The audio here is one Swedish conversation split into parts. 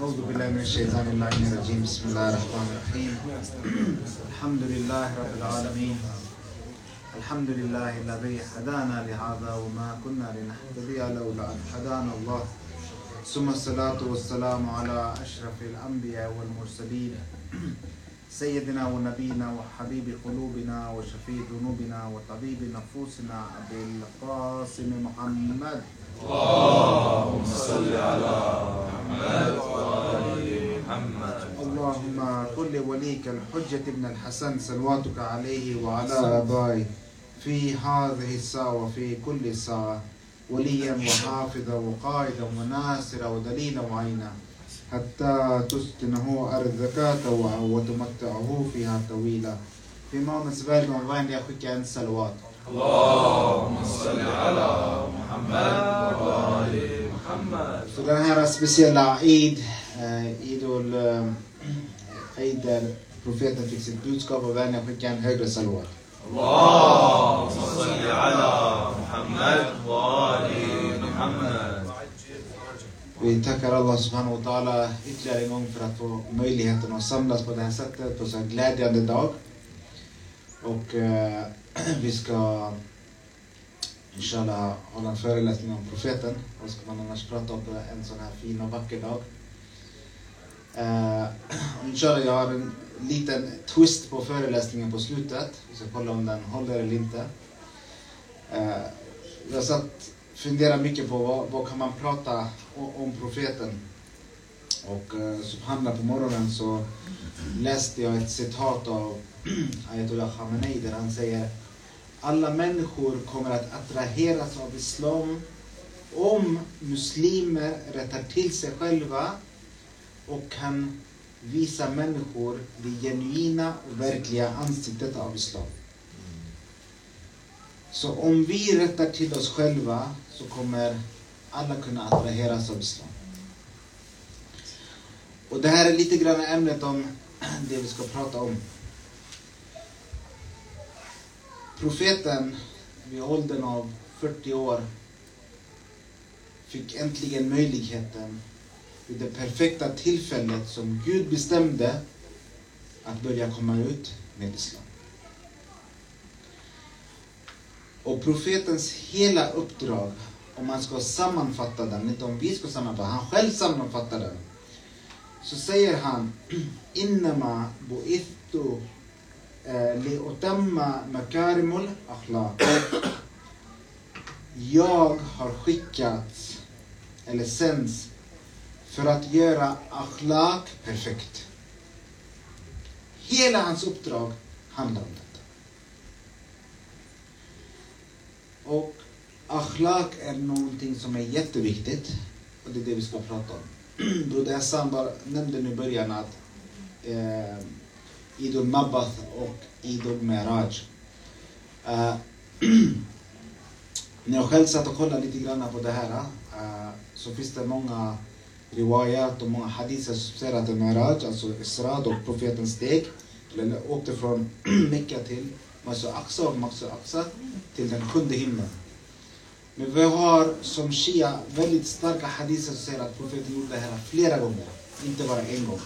أعوذ بالله من الشيطان اللعين الرجيم. بسم الله الرحمن الرحيم. الحمد لله رب العالمين. الحمد لله الذي هدانا لهذا وما كنا لنهتدي لولا أن هدانا الله. ثم الصلاة والسلام على أشرف الأنبياء والمرسلين. سيدنا ونبينا وحبيب قلوبنا وشفيع ذنوبنا وطبيب نفوسنا أبي القاسم محمد. اللهم صل على محمد وآل محمد. اللهم كن لوليك الحجة ابن الحسن صلواتك عليه وعلى آبائه في هذه الساعة وفي كل ساعة وليا وحافظا وقائدا وناصرا ودليلا وعينا. حتى تسكنه أرزكا وتمتعه فيها طويلا. في ما مسبال رمضان يخيك أن سلوات اللهم صل على محمد وآل محمد. سلام هنا رأس بسي العيد عيد آه، عيد البروفيتا في سنبوتكوب وبعدين يخيك أن هجر سلوات اللهم صل على محمد Vi tackar Allah subhanahu wa ta'ala ytterligare en gång för att få möjligheten att samlas på det här sättet på så här glädjande dag. Och eh, vi ska inshallah hålla en föreläsning om profeten. Vad ska man annars prata om på en sån här fin och vacker dag? Eh, inshallah jag har en liten twist på föreläsningen på slutet. Vi ska kolla om den håller eller inte. Eh, jag satt funderar mycket på vad, vad kan man prata om, profeten. Och eh, subhanallah på morgonen så läste jag ett citat av Ayatollah Khamenei där han säger alla människor kommer att attraheras av islam om muslimer rättar till sig själva och kan visa människor det genuina och verkliga ansiktet av islam. Så om vi rättar till oss själva så kommer alla kunna attraheras av islam. Och det här är lite grann ämnet om det vi ska prata om. Profeten vid åldern av 40 år fick äntligen möjligheten vid det perfekta tillfället som Gud bestämde att börja komma ut med islam. Och profetens hela uppdrag, om man ska sammanfatta den, inte om vi ska sammanfatta, han själv sammanfattar den. Så säger han, Innama bu'ithu eh, li'utamma makarimul akhlaq. Jag har skickats, eller sänds, för att göra akhlaq perfekt. Hela hans uppdrag handlar om det. Och akhlaq är någonting som är jätteviktigt. Och det är det vi ska prata om. Broder Hassan nämnde nu i början att eh, Idul Mabath och Idul Meraj. Eh, när jag själv satt och kollade lite grann på det här eh, så finns det många riwayat och många hadiser som säger att Meraj, alltså Isra och profetens steg, eller åkte från Mecka till Masjid Aqsa och Masjid Aqsa till den sjunde himlen. Men vi har som shia väldigt starka hadiser som säger att profeten gjorde det här flera gånger, inte bara en gång.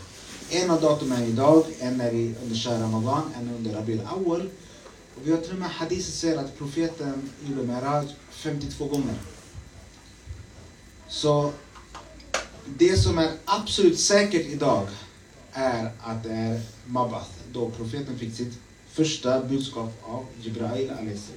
En av datumen är idag, en är under Shah Ramadan, en är under Rabil Awal. Och vi har till och med hadiser som säger att profeten gjorde Miraj 52 gånger. Så det som är absolut säkert idag är att det är Mabath, då profeten fick sitt första budskap av Jibrail a.s.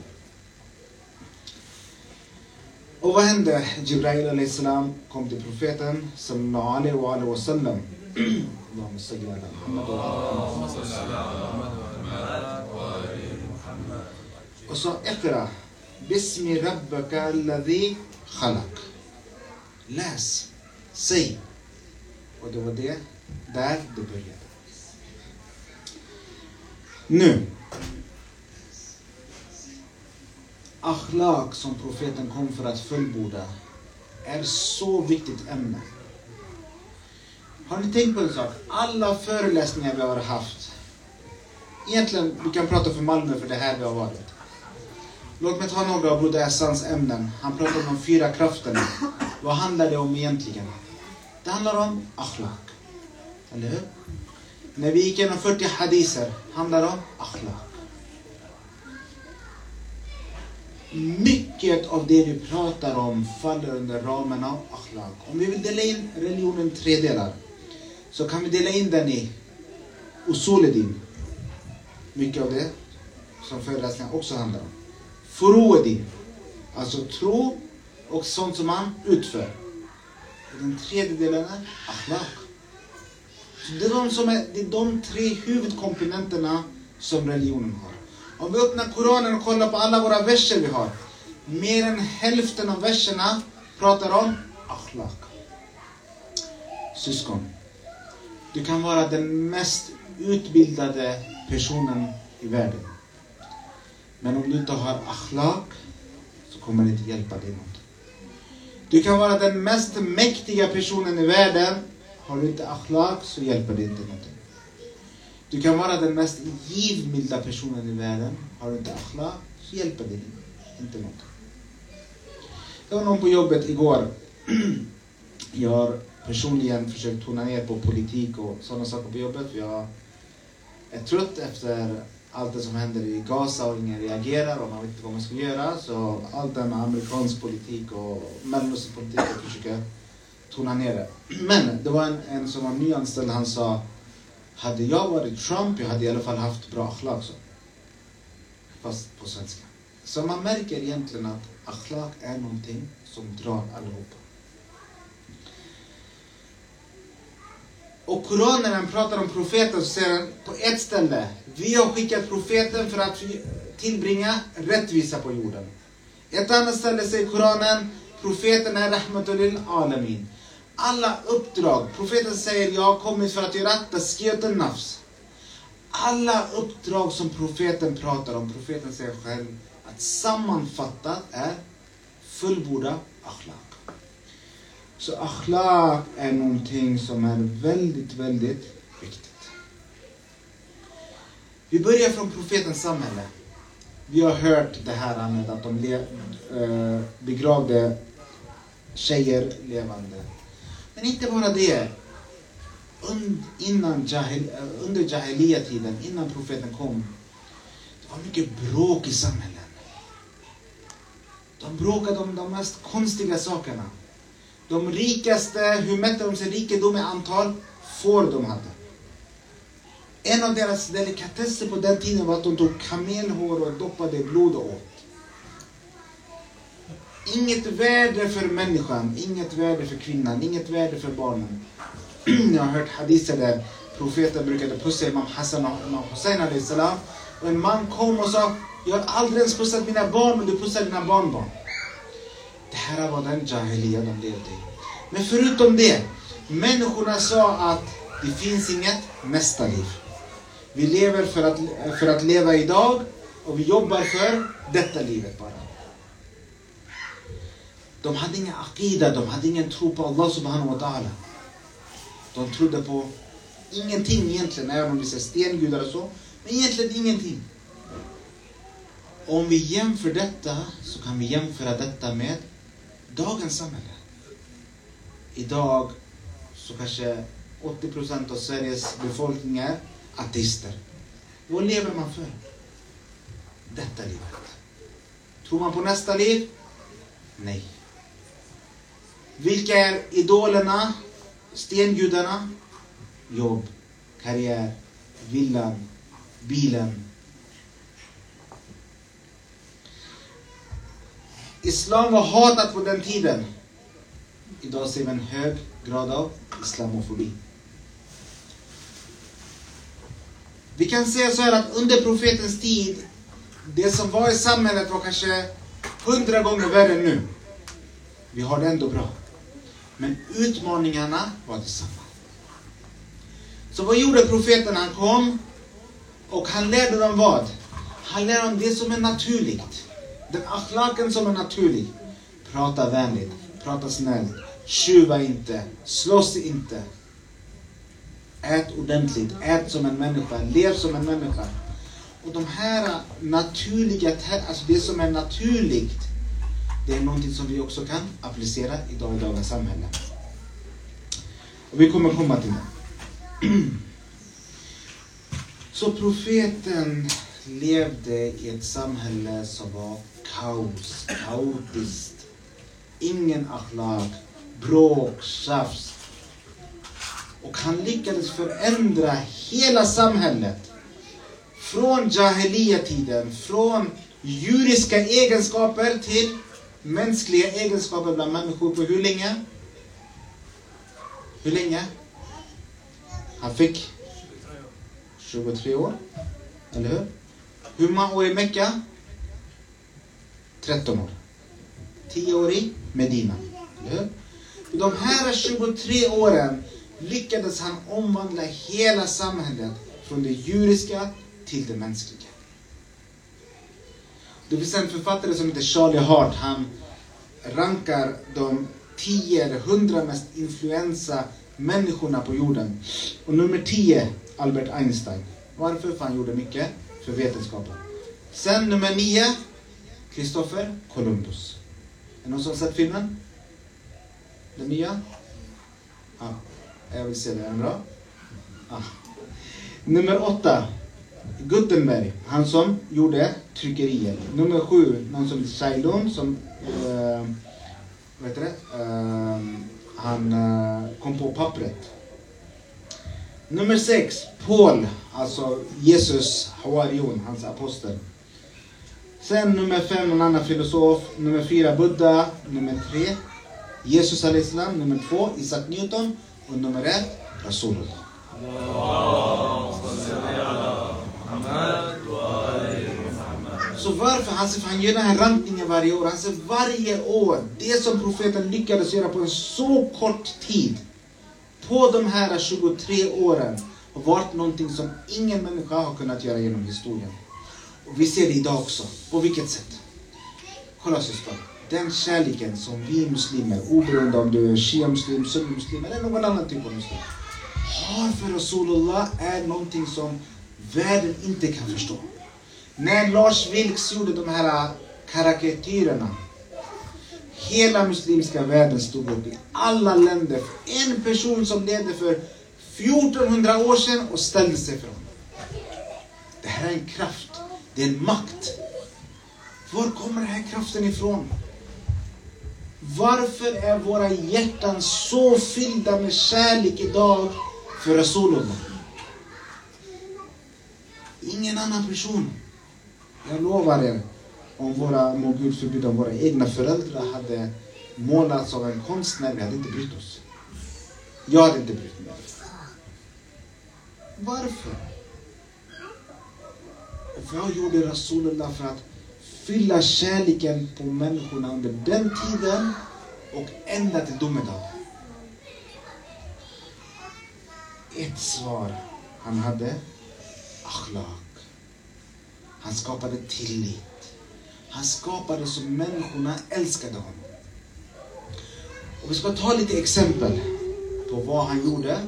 Och vad hände? Jibrail a.s. kom till profeten sallallahu alaihi wa alaihi wa sallam. Allahumma salli ala Muhammad wa. Och sa Iqra Bismi rabbaka alladhi khalaq. Läs, säg. Och det var det, där det började. Nu. Akhlaq som profeten kom för att fullborda är så viktigt ämne. Har ni tänkt på en sak? Alla föreläsningar vi har haft. Egentligen, vi kan prata för Malmö för det här vi har varit. Låt mig ta några av Broder Essans ämnen. Han pratar om de fyra krafterna. Vad handlar det om egentligen? Det handlar om akhlaq. Eller hur? När vi gick igenom 40 hadiser, handlar det om akhlaq. Mycket av det vi pratar om faller under ramen av akhlaq. Om vi vill dela in religionen i tre delar så kan vi dela in den i usuledin. Mycket av det som föreläsningar också handlar om. Furuedin, alltså tro och sånt som man utför. Och den tredje delen är akhlaq. Det, är de som är, det är de tre huvudkomponenterna som religionen har. Om vi öppnar Koranen och kollar på alla våra verser vi har. Mer än hälften av verserna pratar om akhlaq. Syskon. Du kan vara den mest utbildade personen i världen. Men om du inte har akhlaq så kommer det inte hjälpa dig något. Du kan vara den mest mäktiga personen i världen. Har du inte akhlaq så hjälper det inte någonting. Du kan vara den mest givmilda personen i världen. Har du inte akhlaq så hjälper det inte någonting. Det var någon på jobbet igår. Jag har personligen försökt tona ner på politik och sådana saker på jobbet. Jag är trött efter allt det som händer i Gaza och ingen reagerar och man vet inte vad man ska göra. Så allt det med amerikansk politik och mellanösternpolitik, jag försöker tona ner det. Men det var en, en som var nyanställd, han sa hade jag varit Trump, jag hade i alla fall haft bra akhlaq. Så. Fast på svenska. Så man märker egentligen att akhlaq är någonting som drar allihopa. Och Koranen, när han pratar om profeten, så säger han på ett ställe Vi har skickat profeten för att tillbringa rättvisa på jorden. Ett annat ställe säger Koranen Profeten är rahmatul alamin. Alla uppdrag, profeten säger jag har kommit för att göra taskiyat nafs. Alla uppdrag som profeten pratar om, profeten säger själv att sammanfattat är fullborda akhlaq. Så akhlaq är någonting som är väldigt, väldigt viktigt. Vi börjar från profetens samhälle. Vi har hört det här med att de eh, begravde tjejer levande. Men inte bara det. Innan jahil, eh, under jahiliya-tiden, innan profeten kom, det var mycket bråk i samhällen. De bråkade om de mest konstiga sakerna. De rikaste, hur mätte de sin rikedom i antal får de hade? En av deras delikatesser på den tiden var att de tog kamelhår och doppade i blod och åt. Inget värde för människan, inget värde för kvinnan, inget värde för barnen. Jag har hört hadiser där profeten brukade pussa Imam Hassan och Imam Hussein salam. Och en man kom och sa, jag har aldrig ens pussat mina barn men du pussar dina barnbarn. Det här var den jahiliya de levde i. Men förutom det, människorna sa att det finns inget nästa liv. Vi lever för att, för att leva idag och vi jobbar för detta livet bara. De hade ingen akida, de hade ingen tro på Allah subhanahu wa ta'ala. De trodde på ingenting egentligen, även om vissa stengudar och så. Men egentligen ingenting. Om vi jämför detta så kan vi jämföra detta med dagens samhälle. Idag så kanske 80% av Sveriges befolkning är ateister. Vad lever man för? Detta livet. Tror man på nästa liv? Nej. Vilka är idolerna? Stengudarna? Jobb, karriär, villan, bilen. Islam var hatat på den tiden. Idag ser vi en hög grad av islamofobi. Vi kan säga så här att under profetens tid, det som var i samhället var kanske hundra gånger värre än nu. Vi har det ändå bra. Men utmaningarna var desamma. Så vad gjorde profeten? Han kom och han lärde dem vad? Han lärde dem det som är naturligt. Den akhlaken som är naturlig. Prata vänligt, prata snällt, tjuva inte, slåss inte. ät ordentligt, ät som en människa, lev som en människa. Och de här naturliga, alltså det som är naturligt, det är någonting som vi också kan applicera i dagens samhälle. Och vi kommer komma till det. Så profeten levde i ett samhälle som var kaos, kaotiskt. Ingen akhlaq, bråk, tjafs. Och han lyckades förändra hela samhället. Från Jahiliya-tiden, från juriska egenskaper till mänskliga egenskaper bland människor på hur länge? Hur länge? Han fick 23 år. Eller hur? Hur många år i Mecka? 13 år. 10 år i Medina. Eller hur? De här 23 åren lyckades han omvandla hela samhället från det djuriska till det mänskliga. Det finns en författare som heter Charlie Hart. Han rankar de 10 eller 100 mest influensa människorna på jorden. Och nummer 10, Albert Einstein. Varför? För han gjorde mycket för vetenskapen. Sen nummer 9, Kristoffer Columbus. Är det någon som har sett filmen? Den nya? Ja, jag vill se den. Är den bra? Ja. Nummer 8, Gutenberg, han som gjorde tryckerier. Nummer sju, någon som heter Shailun som eh, vad heter det? Uh, han uh, kom på pappret. Nummer sex, Paul, alltså Jesus Hawarion, hans apostel. Sen nummer fem, en annan filosof. Nummer fyra, Buddha. Nummer tre, Jesus al-Islam. Nummer två, Isaac Newton. Och nummer ett, Rasulullah. Så varför? Hasif, han gör den här rankningen varje år. Han säger varje år, det som profeten lyckades göra på en så kort tid. På de här 23 åren har varit någonting som ingen människa har kunnat göra genom historien. Och vi ser det idag också. På vilket sätt? Kolla syster. Den kärleken som vi muslimer, oberoende om du är shia-muslim, sunni-muslim eller någon annan typ av muslim, har för Rasulullah är någonting som världen inte kan förstå. När Lars Vilks gjorde de här äh, karikatyrerna. Hela muslimska världen stod upp i alla länder. En person som levde för 1400 år sedan och ställde sig för honom. Det här är en kraft. Det är en makt. Var kommer den här kraften ifrån? Varför är våra hjärtan så fyllda med kärlek idag för Rasulullah? Ingen annan person. Jag lovar er, om våra, må Gud förbjuda, om våra egna föräldrar hade målats av en konstnär, vi hade inte brytt oss. Jag hade inte brytt mig. Varför? Vad gjorde Rasulullah för att fylla kärleken på människorna under den tiden och ända till domedag? Ett svar han hade, akhlaq. Han skapade tillit. Han skapade så människorna älskade honom. Och vi ska ta lite exempel på vad han gjorde.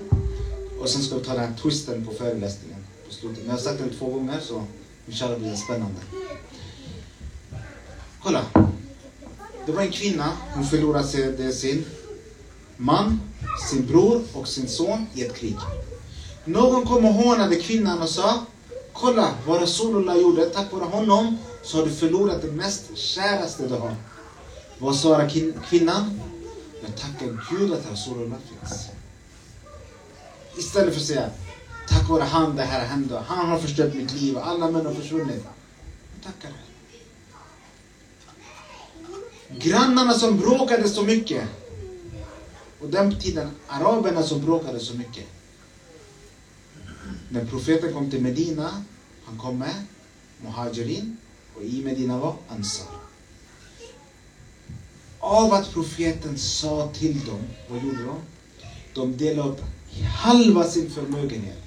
Och sen ska vi ta den här twisten på föreläsningen på slutet. Men jag har sagt den två gånger så inshallah blir det spännande. Kolla. Det var en kvinna. Hon förlorade sin man, sin bror och sin son i ett krig. Någon kom och hånade kvinnan och sa Kolla vad Rasulullah gjorde. Tack vare honom så har du förlorat det mest käraste du har. Vad svarar kvinnan? Jag tackar Gud att Rasulullah finns. Istället för att säga Tack vare han det här hände. Han har förstört mitt liv och alla män har försvunnit. Jag tackar. Grannarna som bråkade så mycket. Och den tiden, araberna som bråkade så mycket. När profeten kom till Medina, han kom med Muhajirin och i Medina var Ansar. Av att profeten sa till dem, vad gjorde de? De delade upp halva sin förmögenhet.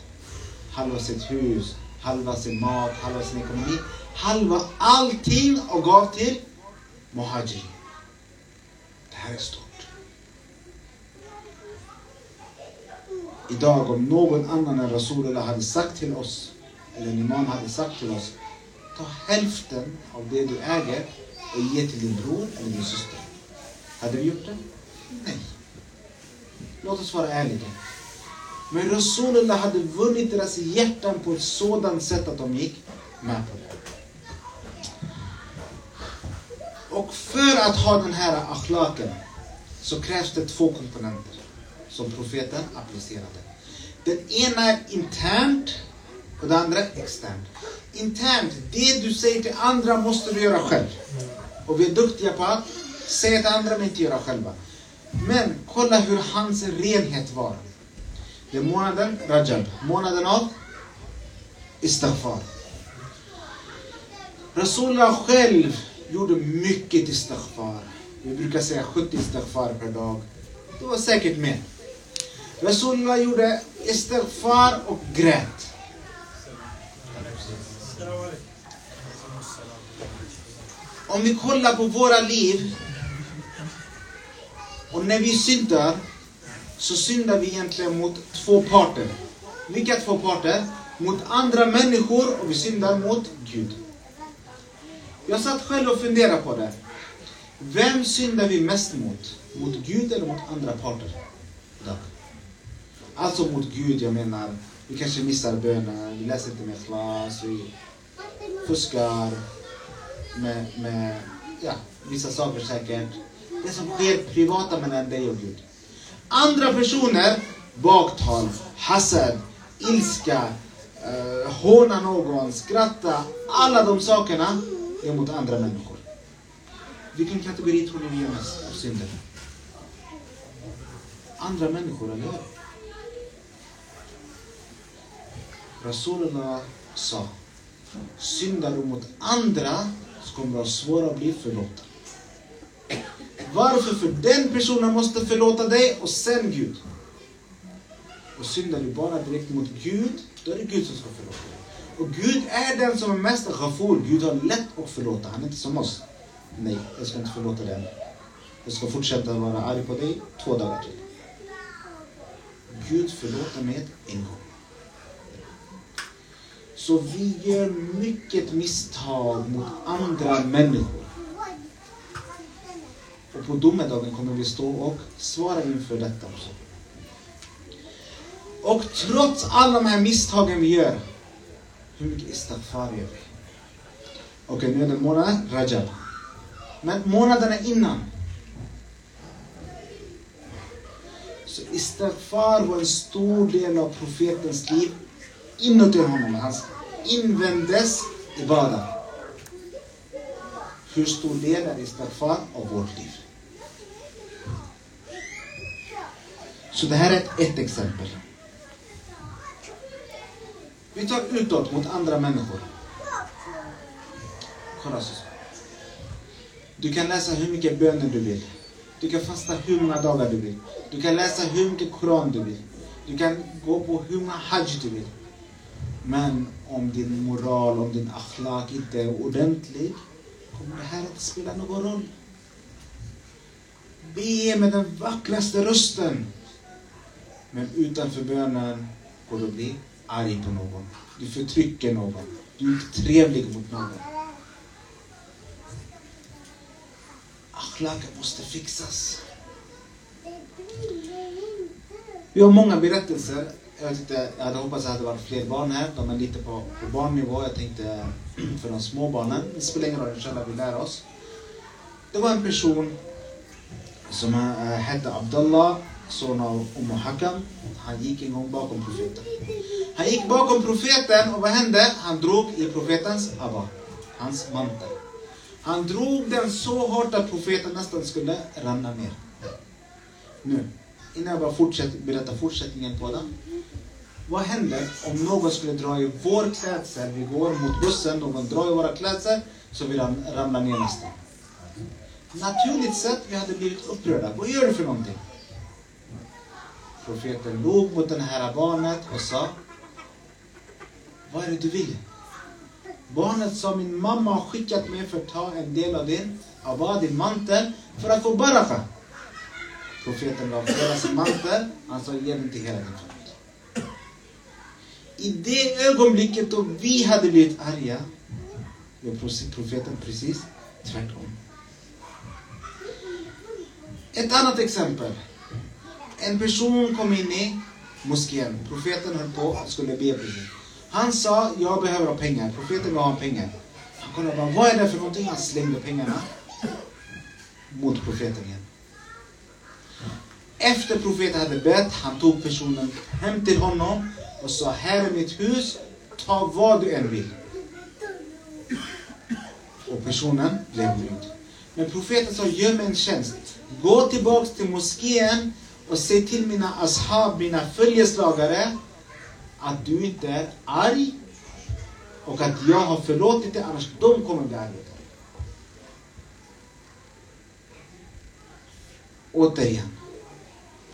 Halva sitt hus, halva sin mat, halva sin ekonomi. Halva allting och gav till Muhajirin. Det här är stort. Idag om någon annan än Rasulullah hade sagt till oss, eller en imam hade sagt till oss, ta hälften av det du äger och ge till din bror eller din syster. Hade vi gjort det? Nej. Låt oss vara ärliga. Men Rasulullah hade vunnit deras hjärtan på ett sådant sätt att de gick med på det. Och för att ha den här akhlaken så krävs det två komponenter som profeten applicerade. Den ena är internt och den andra externt. Internt, det du säger till andra måste du göra själv. Och vi är duktiga på att säga till andra men inte göra själva. Men kolla hur hans renhet var. Det är månaden Rajab, månaden av istighfar. Rasulullah själv gjorde mycket istighfar. Vi brukar säga 70 istighfar per dag. Det var säkert mer. Rasulullah gjorde istighfar och grät. Om vi kollar på våra liv och när vi syndar så syndar vi egentligen mot två parter. Vilka två parter? Mot andra människor och vi syndar mot Gud. Jag satt själv och funderade på det. Vem syndar vi mest mot? Mot Gud eller mot andra parter? Alltså mot Gud, jag menar, vi kanske missar bönen, vi läser inte med klass, vi fuskar med, med ja, vissa saker säkert. Det som sker privata mellan dig och Gud. Andra personer, baktal, hasad, ilska, eh, håna någon, skratta. Alla de sakerna är mot andra människor. Vilken kategori tror ni vi är mest av synder? Andra människor, eller hur? Rasulullah sa, syndar du mot andra så kommer du ha svårare att bli förlåten. Varför? För den personen måste förlåta dig och sen Gud. Och syndar du bara direkt mot Gud, då är det Gud som ska förlåta dig. Och Gud är den som är mest ghafur. Gud har lätt att förlåta. Han är inte som oss. Nej, jag ska inte förlåta dig än. Jag ska fortsätta vara arg på dig två dagar till. Gud förlåter med en gång. Så vi gör mycket misstag mot andra människor. Och på domedagen kommer vi stå och svara inför detta också. Och trots alla de här misstagen vi gör, hur mycket istighfar gör vi? Okej, nu är det månaden Rajab. Men månaderna innan. Så istighfar var en stor del av profetens liv inuti honom. Hans invändes ibada. Hur stor del är istighfar av vårt liv? Så det här är ett, ett exempel. Vi tar utåt mot andra människor. Kolla så. Du kan läsa hur mycket böner du vill. Du kan fasta hur många dagar du vill. Du kan läsa hur mycket Koran du vill. Du kan gå på hur många hajj du vill. Men om din moral, om din akhlaq inte är ordentlig kommer det här inte spela någon roll. Be med den vackraste rösten. Men utanför bönen går du att bli arg på någon. Du förtrycker någon. Du är inte trevlig mot någon. Akhlaken måste fixas. Vi har många berättelser. Jag, tyckte, jag hade hoppats att det hade varit fler barn här. De är lite på, på barnnivå. Jag tänkte för de små barnen. Det spelar ingen roll, inshallah vi lär oss. Det var en person som eh, hette Abdullah, son av Umm Hakam. Han gick en gång bakom profeten. Han gick bakom profeten och vad hände? Han drog i profetens abba, hans mantel. Han drog den så hårt att profeten nästan skulle ramla ner. Nu, innan jag bara fortsätter, berättar fortsättningen på den. Vad händer om någon skulle dra i vår klädsel, vi går mot bussen, någon drar i våra klädsel, så vi ramlar ner nästan. Naturligt sett, vi hade blivit upprörda. Vad gör du för någonting? Profeten log mot det här barnet och sa Vad är det du vill? Barnet sa min mamma har skickat mig för att ta en del av din abba, din mantel, för att få baraka. Profeten gav hela sin mantel. Han sa ge den till hela din familj. I det ögonblicket då vi hade blivit arga, gör profeten precis tvärtom. Ett annat exempel. En person kom in i moskén. Profeten höll på och skulle be precis. Han sa, jag behöver ha pengar. Profeten gav honom pengar. Han kollade bara, vad är det för någonting? Han slängde pengarna mot profeten igen. Efter profeten hade bett, han tog personen hem till honom och sa, här är mitt hus, ta vad du än vill. Och personen blev nöjd. Men profeten sa, gör mig en tjänst. Gå tillbaks till moskén och säg till mina ashab, mina följeslagare, att du inte är arg och att jag har förlåtit dig, annars de kommer bli arga. Återigen,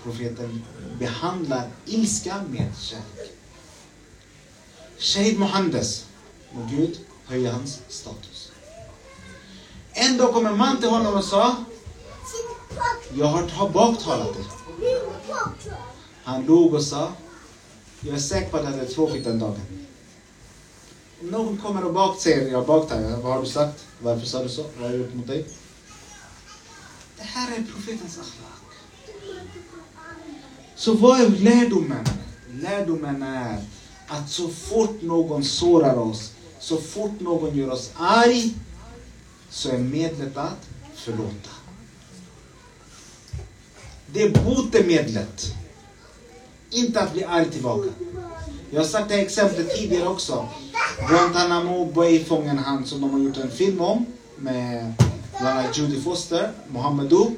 profeten behandlar ilska med kärlek. Shahid Mohandes, må Gud höja hans status. En dag kom en man till honom och sa, jag har baktalat dig. Han log och sa, jag är säker på att det är tråkigt den dagen. Om någon kommer och bak säger, jag baktalar, vad har du sagt? Varför sa du så? Vad har jag gjort mot dig? Det här är profetens akhlaq. Så vad är lärdomen? Lärdomen är att så fort någon sårar oss, så fort någon gör oss arg, så är medlet att förlåta. Det är botemedlet. Inte att bli arg tillbaka. Jag har sagt det här exemplet tidigare också. Guantanamo Bay-fången han som de har gjort en film om med bland annat Judy Foster, Mohamedou.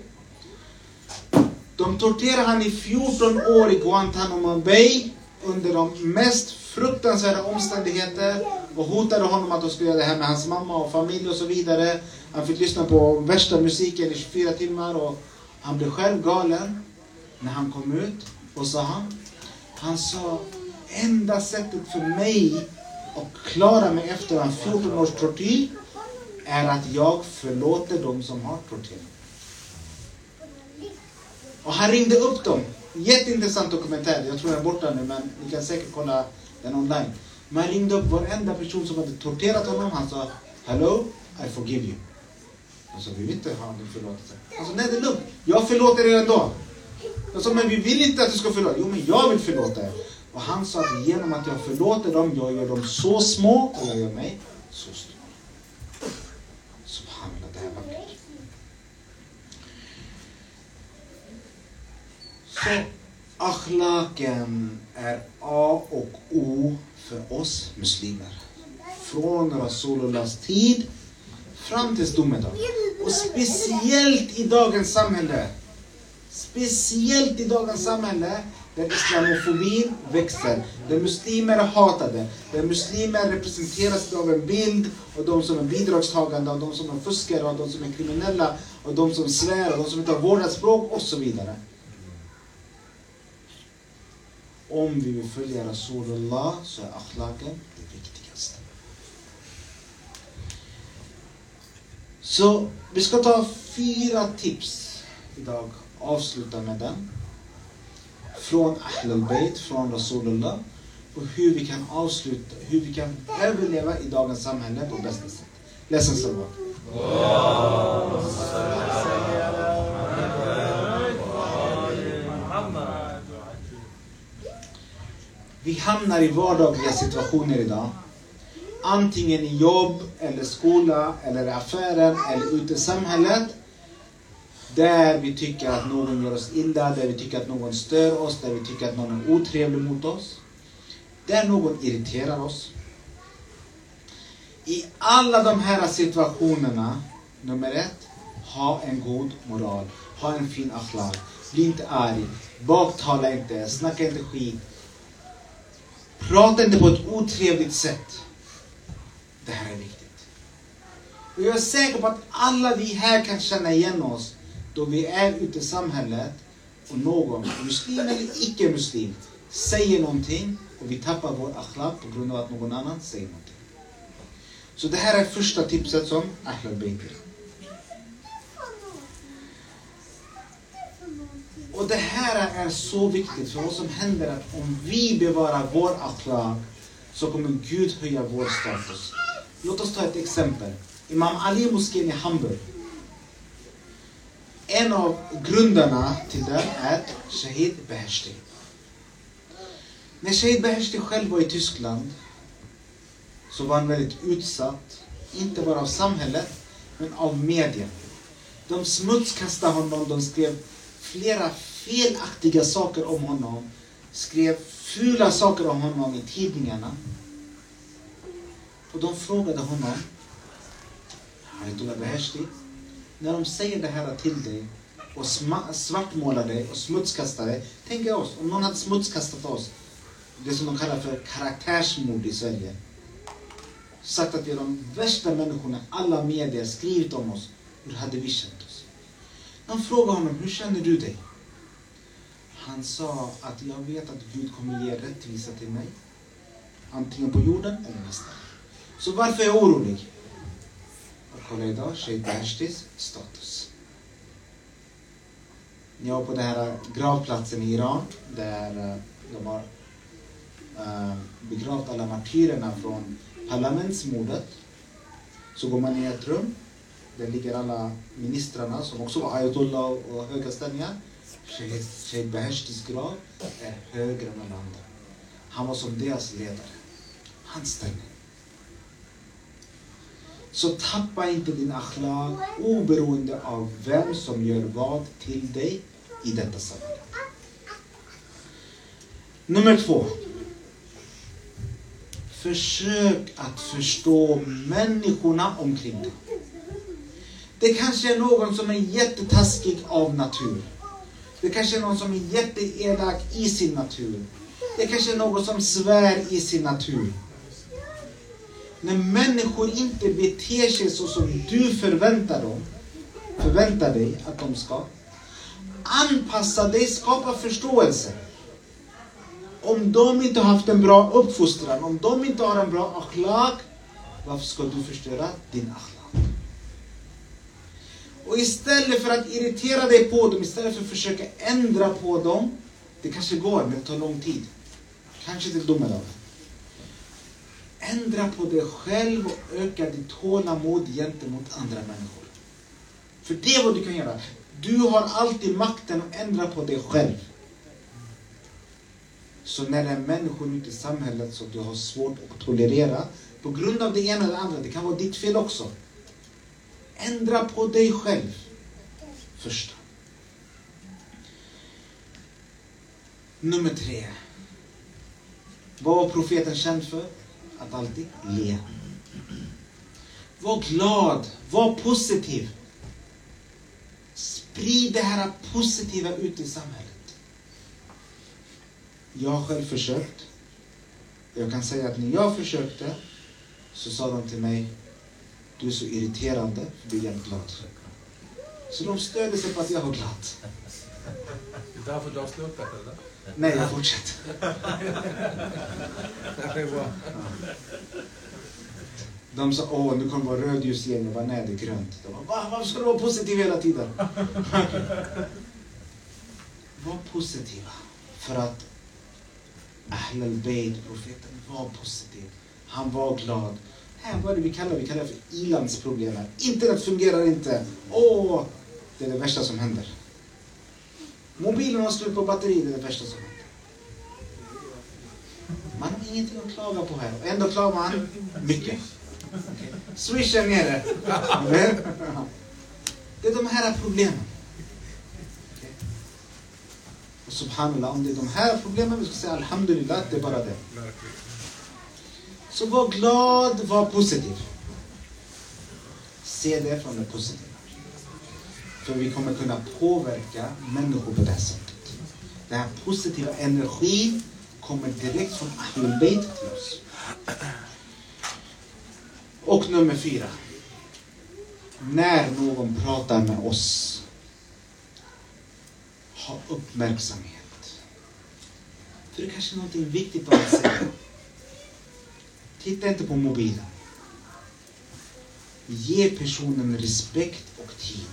De torterade han i 14 år i Guantanamo Bay under de mest fruktansvärda omständigheter och hotade honom att de skulle göra det här med hans mamma och familj och så vidare. Han fick lyssna på värsta musiken i 24 timmar och han blev själv galen när han kom ut. Och sa han, han sa enda sättet för mig att klara mig efter en 14 års tortyr är att jag förlåter dem som har torterat Och han ringde upp dem. Jätteintressant dokumentär. Jag tror den är borta nu men ni kan säkert kolla den online. Man ringde upp varenda person som hade torterat honom. Han sa Hello, I forgive you. Alltså vi vill inte ha din förlåtelse. Han sa, nej det är lugnt. Jag förlåter er ändå. Jag sa, men vi vill inte att du ska förlåta. Jo men jag vill förlåta er. Och han sa att genom att jag förlåter dem, jag gör dem så små och jag gör mig så stor. Subhanallah, det här är vackert. Så akhlaken är A och O för oss muslimer. Från Rasulullahs tid fram till domedag. Och speciellt i dagens samhälle. Speciellt i dagens samhälle där islamofobin växer, där muslimer är hatade, där muslimer representeras av en bild av de som är bidragstagande, av de som är fuskare, av de som är kriminella, av de som svär, av de som inte har vårdat språk och så vidare. Om vi vill följa Rasulullah så är akhlaken det viktigaste. Så vi ska ta fyra tips idag, avsluta med den från Ahl al-Bayt, från Rasulullah och hur vi kan avsluta, hur vi kan överleva i dagens samhälle på bästa sätt. Ledsen salvat. Vi hamnar i vardagliga situationer idag. Antingen i jobb, eller skola, eller i affären, eller ute i samhället där vi tycker att någon gör oss illa, där vi tycker att någon stör oss, där vi tycker att någon är otrevlig mot oss. Där någon irriterar oss. I alla de här situationerna, nummer ett, ha en god moral. Ha en fin akhlaq. Bli inte arg. Baktala inte. Snacka inte skit. Prata inte på ett otrevligt sätt. Det här är viktigt. Och jag är säker på att alla vi här kan känna igen oss då vi är ute i samhället och någon, muslim eller icke-muslim, säger någonting och vi tappar vår akhlaq på grund av att någon annan säger någonting. Så det här är första tipset som Ahlul Bayt Och det här är så viktigt för vad som händer är att om vi bevarar vår akhlaq så kommer Gud höja vår status. Låt oss ta ett exempel. Imam Ali moskén i Hamburg. En av grundarna till den är Shahid Beheshti. När Shahid Beheshti själv var i Tyskland så var han väldigt utsatt, inte bara av samhället, men av media. De smutskastade honom, de skrev flera felaktiga saker om honom, skrev fula saker om honom i tidningarna. Och de frågade honom, Ayatollah Beheshti, när de säger det här till dig och svartmålar dig och smutskastar dig. Tänk oss, om någon hade smutskastat oss, det som de kallar för karaktärsmord i Sverige. Sagt att vi är de värsta människorna, alla medier skrivit om oss. Hur hade vi känt han De frågade honom, hur känner du dig? Han sa att jag vet att Gud kommer ge rättvisa till mig. Antingen på jorden eller nästa. Så varför är jag orolig? Och kolla idag, Sheikh Ashtis status. Jag var på den här eh, gravplatsen i Iran där eh, de har eh, begravt alla martyrerna från parlamentsmordet. Så går man i ett rum. Där ligger alla ministrarna som också var ayatollah och höga ställningar. Sheikh Beheshtis grav är högre än alla andra. Han var som deras ledare. Hans ställning. Så tappa inte din akhlaq oberoende av vem som gör vad till dig i detta samhälle. Nummer två. Försök att förstå människorna omkring dig. Det kanske är någon som är jättetaskig av natur. Det kanske är någon som är jätteelak i sin natur. Det kanske är någon som svär i sin natur. När människor inte beter sig så som du förväntar, dem, förväntar dig att de ska. Anpassa dig, skapa förståelse. Om de inte har haft en bra uppfostran, om de inte har en bra akhlaq, varför ska du förstöra din akhlaq? Och istället för att irritera dig på dem, istället för att försöka ändra på dem, det kanske går, men det tar lång tid. Kanske till domedagen. Ändra på dig själv och öka ditt tålamod gentemot andra människor. För det är vad du kan göra. Du har alltid makten att ändra på dig själv. Så när det är människor ute i samhället som du har svårt att tolerera på grund av det ena eller andra, det kan vara ditt fel också. Ändra på dig själv. Första. Nummer tre. Vad var profeten känd för? Att alltid le. Var glad, var positiv. Sprid det här positiva ut i samhället. Jag har själv försökt. Jag kan säga att när jag försökte så sa de till mig du är så irriterande för du är jämt glad. Så de stödde sig på att jag var glad. Det är därför du har slutat eller? Nej, jag fortsätter. De sa, åh nu kommer det vara rödljus igen. Jag bara, nej det är grönt. De bara, Va, varför ska du vara positiv hela tiden? Var positiva. För att Ahl al-Bayt, profeten, var positiv. Han var glad. Här, vad är det vi kallar Vi kallar det för ilandsproblemet. Internet fungerar inte. Åh, det är det värsta som händer. Mobilen har slut på batteri, det är det värsta som händer. Man har ingenting att klaga på här. Och ändå klagar man mycket. Okay. Swish är nere. Det är de här problemen. Okay. Och subhanallah, om det är de här problemen, vi ska säga alhamdulillah, det är bara det. Så var glad, var positiv. Se det från det positiva. För vi kommer kunna påverka människor på det här sättet. Den här positiva energin kommer direkt från Ahlul Bayt till oss. Och nummer fyra. När någon pratar med oss, ha uppmärksamhet. För det är kanske är någonting viktigt att säga. Titta inte på mobilen. Ge personen respekt och tid.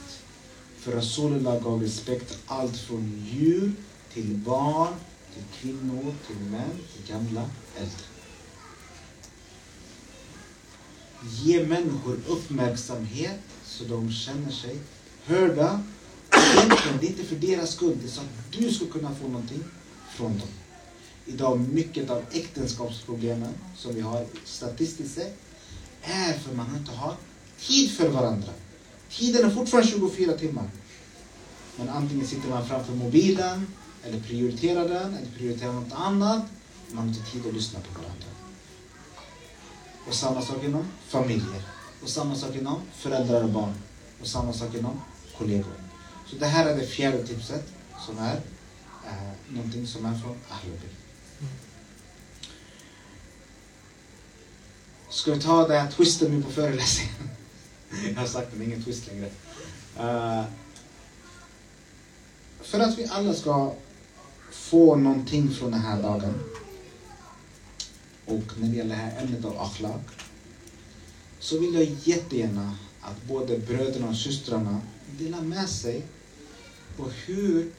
För Rasulullah gav respekt allt från djur till barn, till kvinnor, till män, till gamla, äldre. ge människor uppmärksamhet så de känner sig hörda. Egentligen, det är inte för deras skull, det är så att du ska kunna få någonting från dem. Idag, mycket av äktenskapsproblemen som vi har statistiskt sett är för man inte har tid för varandra. Tiden är fortfarande 24 timmar. Men antingen sitter man framför mobilen, eller prioriterar den, eller prioriterar något annat. Man har inte tid att lyssna på varandra. Och samma sak inom familjer. Och samma sak inom föräldrar och barn. Och samma sak inom kollegor. Så det här är det fjärde tipset som är eh, någonting som är från Ahlul Ska vi ta den här twisten nu på föreläsningen? Jag har sagt det, det är ingen twist längre. Uh, för att vi alla ska få någonting från den här dagen och när det gäller det här ämnet av akhlaq så vill jag jättegärna att både bröderna och systrarna delar med sig på hur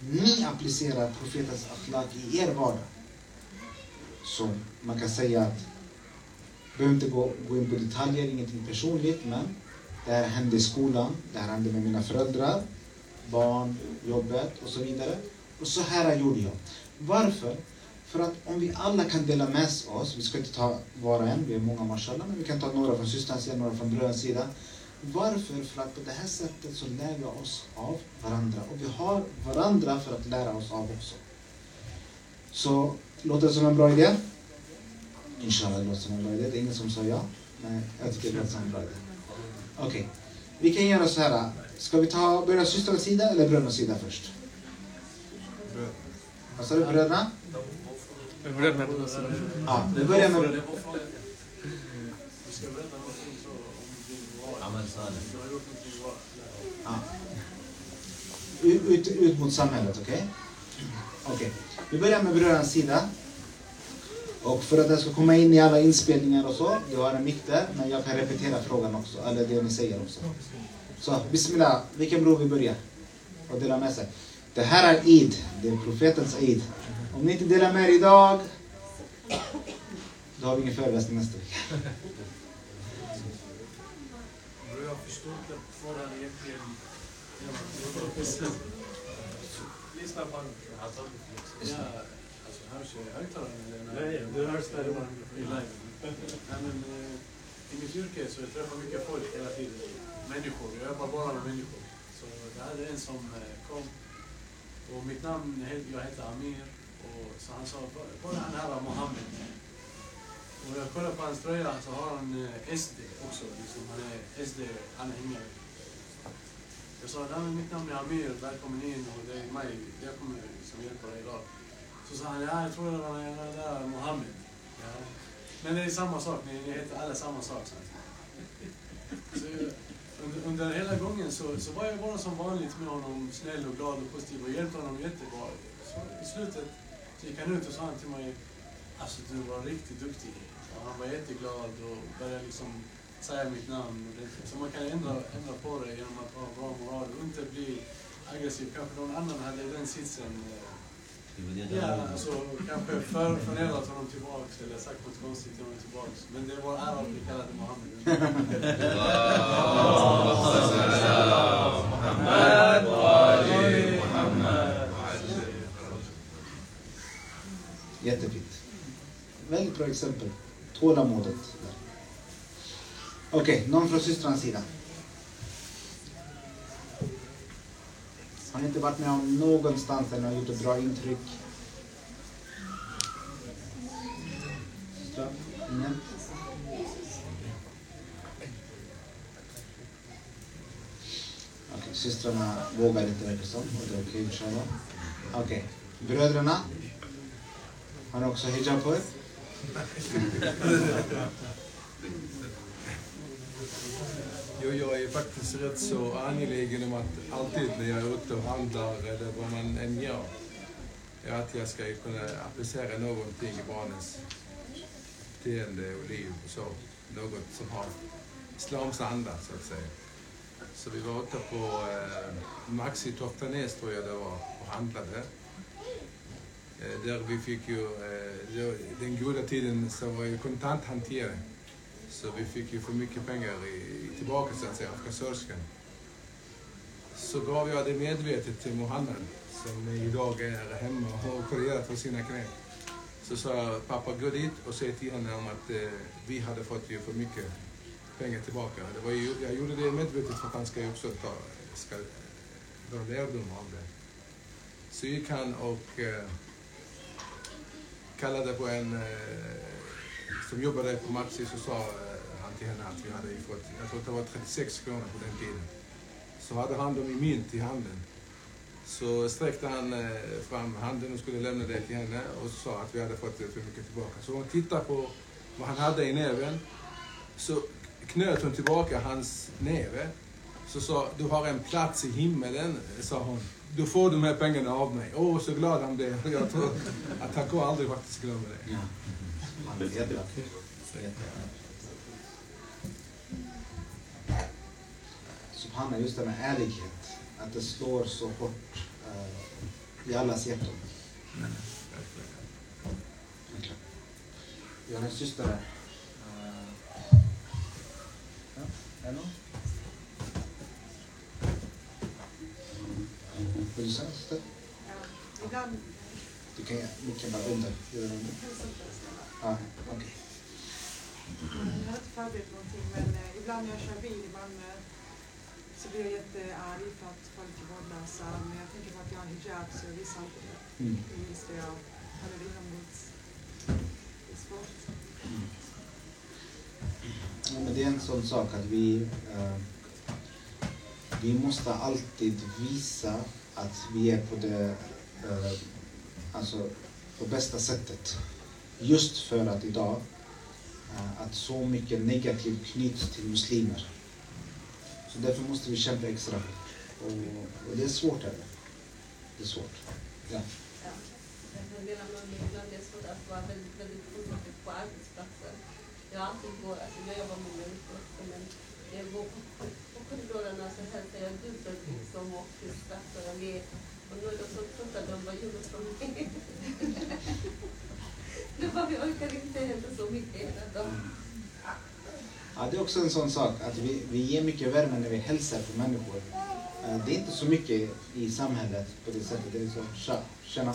ni applicerar profetens akhlaq i er vardag. Så man kan säga att, behöver inte gå, gå in på detaljer, ingenting personligt, men det här hände i skolan, det här hände med mina föräldrar, barn, jobbet och så vidare. Och så här gjorde jag. Varför? För att om vi alla kan dela med oss, vi ska inte ta var och en, vi är många mashallah, men vi kan ta några från systerns sida, några från brödernas sida. Varför? För att på det här sättet så lär vi oss av varandra. Och vi har varandra för att lära oss av också. Så låter det som en bra idé? Inshallah, det låter som en bra idé. Det är ingen som sa ja. Nej, jag tycker det låter som en bra idé. Okej, okay. vi kan göra så här. Ska vi ta, börja systrarnas sida eller brödernas sida först? Vad sa du, bröderna? Bröderna. Ja, vi börjar med... Ja. Ut, ut mot samhället, okej? Okay? Okej. Okay. Vi börjar med brödernas sida. Och för att det ska komma in i alla inspelningar och så, du har en mick där, men jag kan repetera frågan också, eller det ni säger också. Så, Bismillah, vilken bror vi börjar? Och dela med sig. Det här är Eid, det är profetens Eid. Om ni inte delar med er idag, då har vi ingen föreläsning nästa vecka. Jag inte vad han egentligen Lyssna på honom. Ja, alltså hörs högtalaren eller? Nej, du hörs där i live. Nej, men i mitt yrke så jag träffar mycket folk hela tiden. Människor, jag jobbar bara med människor. Så det här är en som kom och mitt namn, jag heter Amir. Och så han sa, kolla han här Mohammed. Och jag kollar på hans tröja så har han eh, SD också. Liksom, han är SD-anhängare. Jag sa, Nej, mitt namn är Amir, välkommen in och det är mig, jag kommer liksom hjälpa dig idag. Så sa han, ja jag tror det var den där Mohammed. Ja. Men det är samma sak, ni, ni heter alla samma sak. Så. Så, under, under hela gången så, så var jag bara som vanligt med honom, snäll och glad och positiv och hjälpte honom jättebra. Så I slutet så gick han ut och sa han till mig, alltså du var riktigt duktig. Och han var jätteglad och började liksom säga mitt namn. Så man kan ändra, ändra på det genom att ha bra moral och inte bli aggressiv. Kanske någon annan hade den sitsen Ja, alltså kanske för, förnedrat honom tillbaks eller sagt något konstigt till honom tillbaks. Men det var ära att bli kallad Mohammed. Jättefint. Väldigt bra exempel. Tålamodet. Okej, okay, någon från systrarnas sida? Har ni inte varit med om någonstans där ni har gjort ett bra intryck? Ingen? Systrarna vågar inte verkar som. Och det är okej, okay, Okej, bröderna? Har ni också hijab på er? Jo, jag är faktiskt rätt så angelägen om att alltid när jag är ute och handlar eller vad man än gör, är att jag ska kunna applicera någonting i barnens beteende och liv och så. Något som har islams anda, så att säga. Så vi var ute på eh, Maxi Toftanäs, tror jag det var, och handlade. Eh, där vi fick ju, eh, den goda tiden så var ju kontanthantering. Så vi fick ju för mycket pengar i, tillbaka så att säga av kassörskan. Så gav jag det medvetet till Mohammed som idag är hemma och har opererat på sina knän. Så sa jag, pappa gå dit och säg till honom att eh, vi hade fått ju för mycket pengar tillbaka. Det var ju, jag gjorde det medvetet för att han ska ju också ta, ska dra lärdom av det. Så gick han och eh, kallade på en eh, som jobbade på Maxis så sa eh, han till henne att vi hade fått, jag tror det var 36 kronor på den tiden. Så hade han dem i mynt i handen. Så sträckte han eh, fram handen och skulle lämna det till henne och sa att vi hade fått för mycket tillbaka. Så hon tittade på vad han hade i näven. Så knöt hon tillbaka hans näve. Så sa du har en plats i himmelen, sa hon. Du får de här pengarna av mig. Åh, oh, så glad han blev. Jag tror att han kommer aldrig faktiskt glömma det. Ja. Subhana, just det med ärlighet. Att det slår så hårt uh, i allas hjärtan. Vi har en syster där. Uh, ja, är någon? Vill du säga syster? Ja, ibland Du kan micken bara under. Gör det under. Ja, okej. Jag har inte förberett någonting men eh, ibland när jag kör bil i Malmö så blir jag jättearg för att folk är vårdlösa. Men jag tänker på att jag har hijab så jag visar inte det. Mm. Det minns det jag hade det inombords. Det är svårt. Ja, men det är en sån sak att vi, eh, vi måste alltid visa att vi är på det eh, alltså på bästa sättet. Just för att idag eh, att så mycket negativt knyts till muslimer. Så därför måste vi kämpa extra hårt. Och, och det är svårt. Här. Det är svårt. Ja. Ja. Jag delar med mig ibland är svårt att vara väldigt, väldigt orolig på arbetsplatsen. Jag har alltid går, alltså jag jobbar med människor men jag går korridorerna så hälsar jag dubbelt liksom och skrattar jag med. Och nu är de så trötta, de bara gjorde från mig. De bara, vi orkar inte hända så mycket hela dagen. Ja, det är också en sån sak att vi, vi ger mycket värme när vi hälsar på människor. Eh, Det är inte så mycket i samhället på det sättet. Det är så, tja, tjena.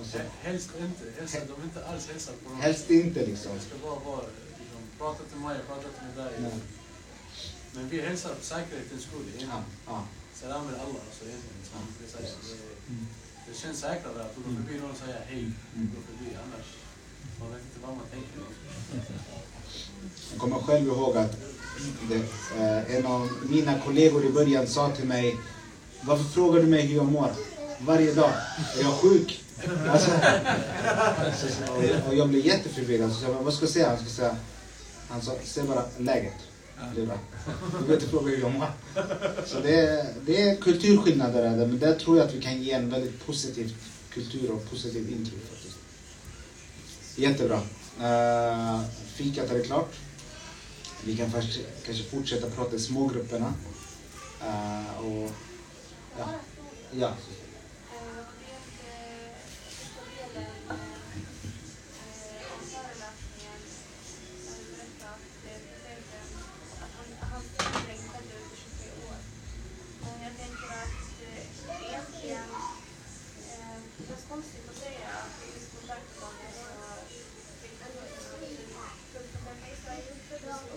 Och så, Helst inte. Hälsa, de vill inte alls hälsa på någon. helst inte liksom. Det ska bara vara, liksom, prata till mig, prata till dig. Nej. Men vi hälsar för säkerhetens skull. Ja, egentligen. ja. Salam med alla. Alltså, egentligen. Så det, är så här, det, Mm. det känns säkrare att gå förbi någon och säga hej. Mm. Gå förbi. Annars, man vet inte vad man tänker. Jag kommer själv ihåg att det, eh, en av mina kollegor i början sa till mig Varför frågar du mig hur jag mår? Varje dag. Är jag sjuk? Alltså, så, och, och jag blev jätteförvirrad. Så jag, vad ska jag säga? Han, ska säga, han sa, säg bara läget. Det är bra. Du behöver inte fråga hur jag mår. Så det, är- det är kulturskillnader där, men där tror jag att vi kan ge en väldigt positiv kultur och positiv intryck faktiskt. Jättebra. Uh, fikat är klart. Vi kan först, kanske fortsätta prata i smågrupperna. Uh, och, ja. ja. Konstigt att säga att i just kontaktdagen så fick jag Israel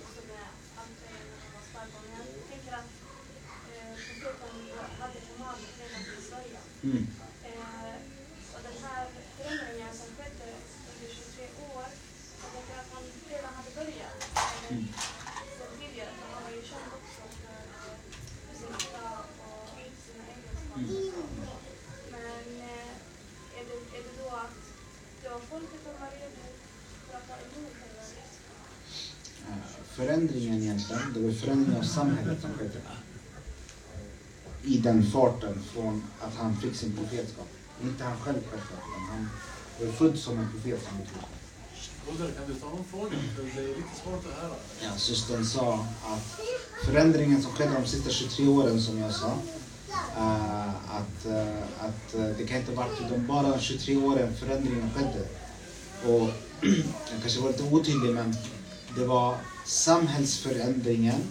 också med ansträngningar som var starka. Men jag tänker att eh, profeten hade Muhammed redan från början. Mm. Eh, och den här förändringen som skedde under 23 år, jag tänker att han redan hade börjat eh, Mm. sen tidigare. för Han var ju känd också för eh, sin sina och sina egenskaper. Men eh, är, det, är det då att det var folket som var redo för att ta emot själva resan? Eh, förändringen egentligen, det var förändringen av samhället som skedde. I den farten från att han fick sin profetskap. Inte han själv självklart, men han var född som en profet som. Broder, kan du ta frågan? För det är lite svårt att höra. Ja, systern sa att förändringen som skedde de sista 23 åren som jag sa, eh, att, eh, att eh, det kan inte varit de bara de 23 åren förändringen skedde. Och jag kanske var lite otydlig men det var samhällsförändringen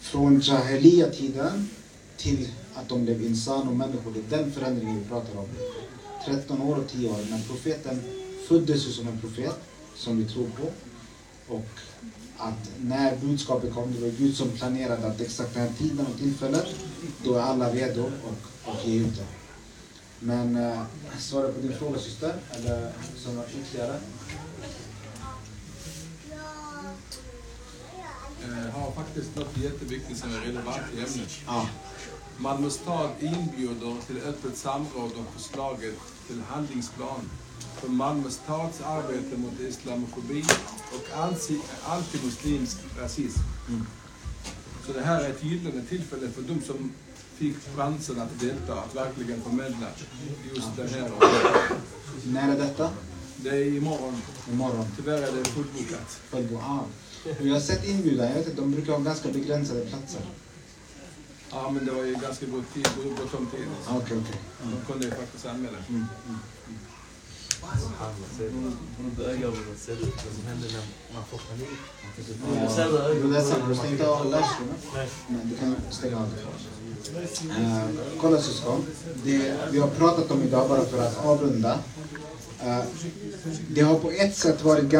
från Jahelia-tiden till att de blev insan och människor. Det är den förändringen vi pratar om. 13 år och 10 år. Men profeten föddes ju som en profet, som vi tror på. Och att när budskapet kom, det var Gud som planerade att exakt den här tiden och tillfället, då är alla redo och, och ge ut det. Men eh, svara på din fråga syster, eller som var ytterligare? Eh, har faktiskt något jätteviktigt som är relevant i ämnet. Ja. Malmö stad inbjuder till öppet samråd om förslaget till handlingsplan för Malmö stads arbete mot islamofobi och anti- antimuslimsk rasism. Mm. Så det här är ett gyllene tillfälle för de som fick chansen att delta, att verkligen förmedla just det här. När är detta? Det är imorgon. Imorgon. Tyvärr är det fullbokat. Följbo. Jag har sett inbjudan, jag vet inte, de brukar ha ganska begränsade platser. Ja, men det var ju ganska god tid, gott om tid. Ah, Okej, okej. De kunde ju faktiskt anmäla. Mm. Mm. Sätt. Vad som händer när man får panik. Du sätter ögat det är på sant. Du stängt av lösningen? Nej. Nej, du kan stänga av det. Uh, kolla syskon. Det vi har pratat om idag, bara för att avrunda. eh, det har på ett sätt varit ganska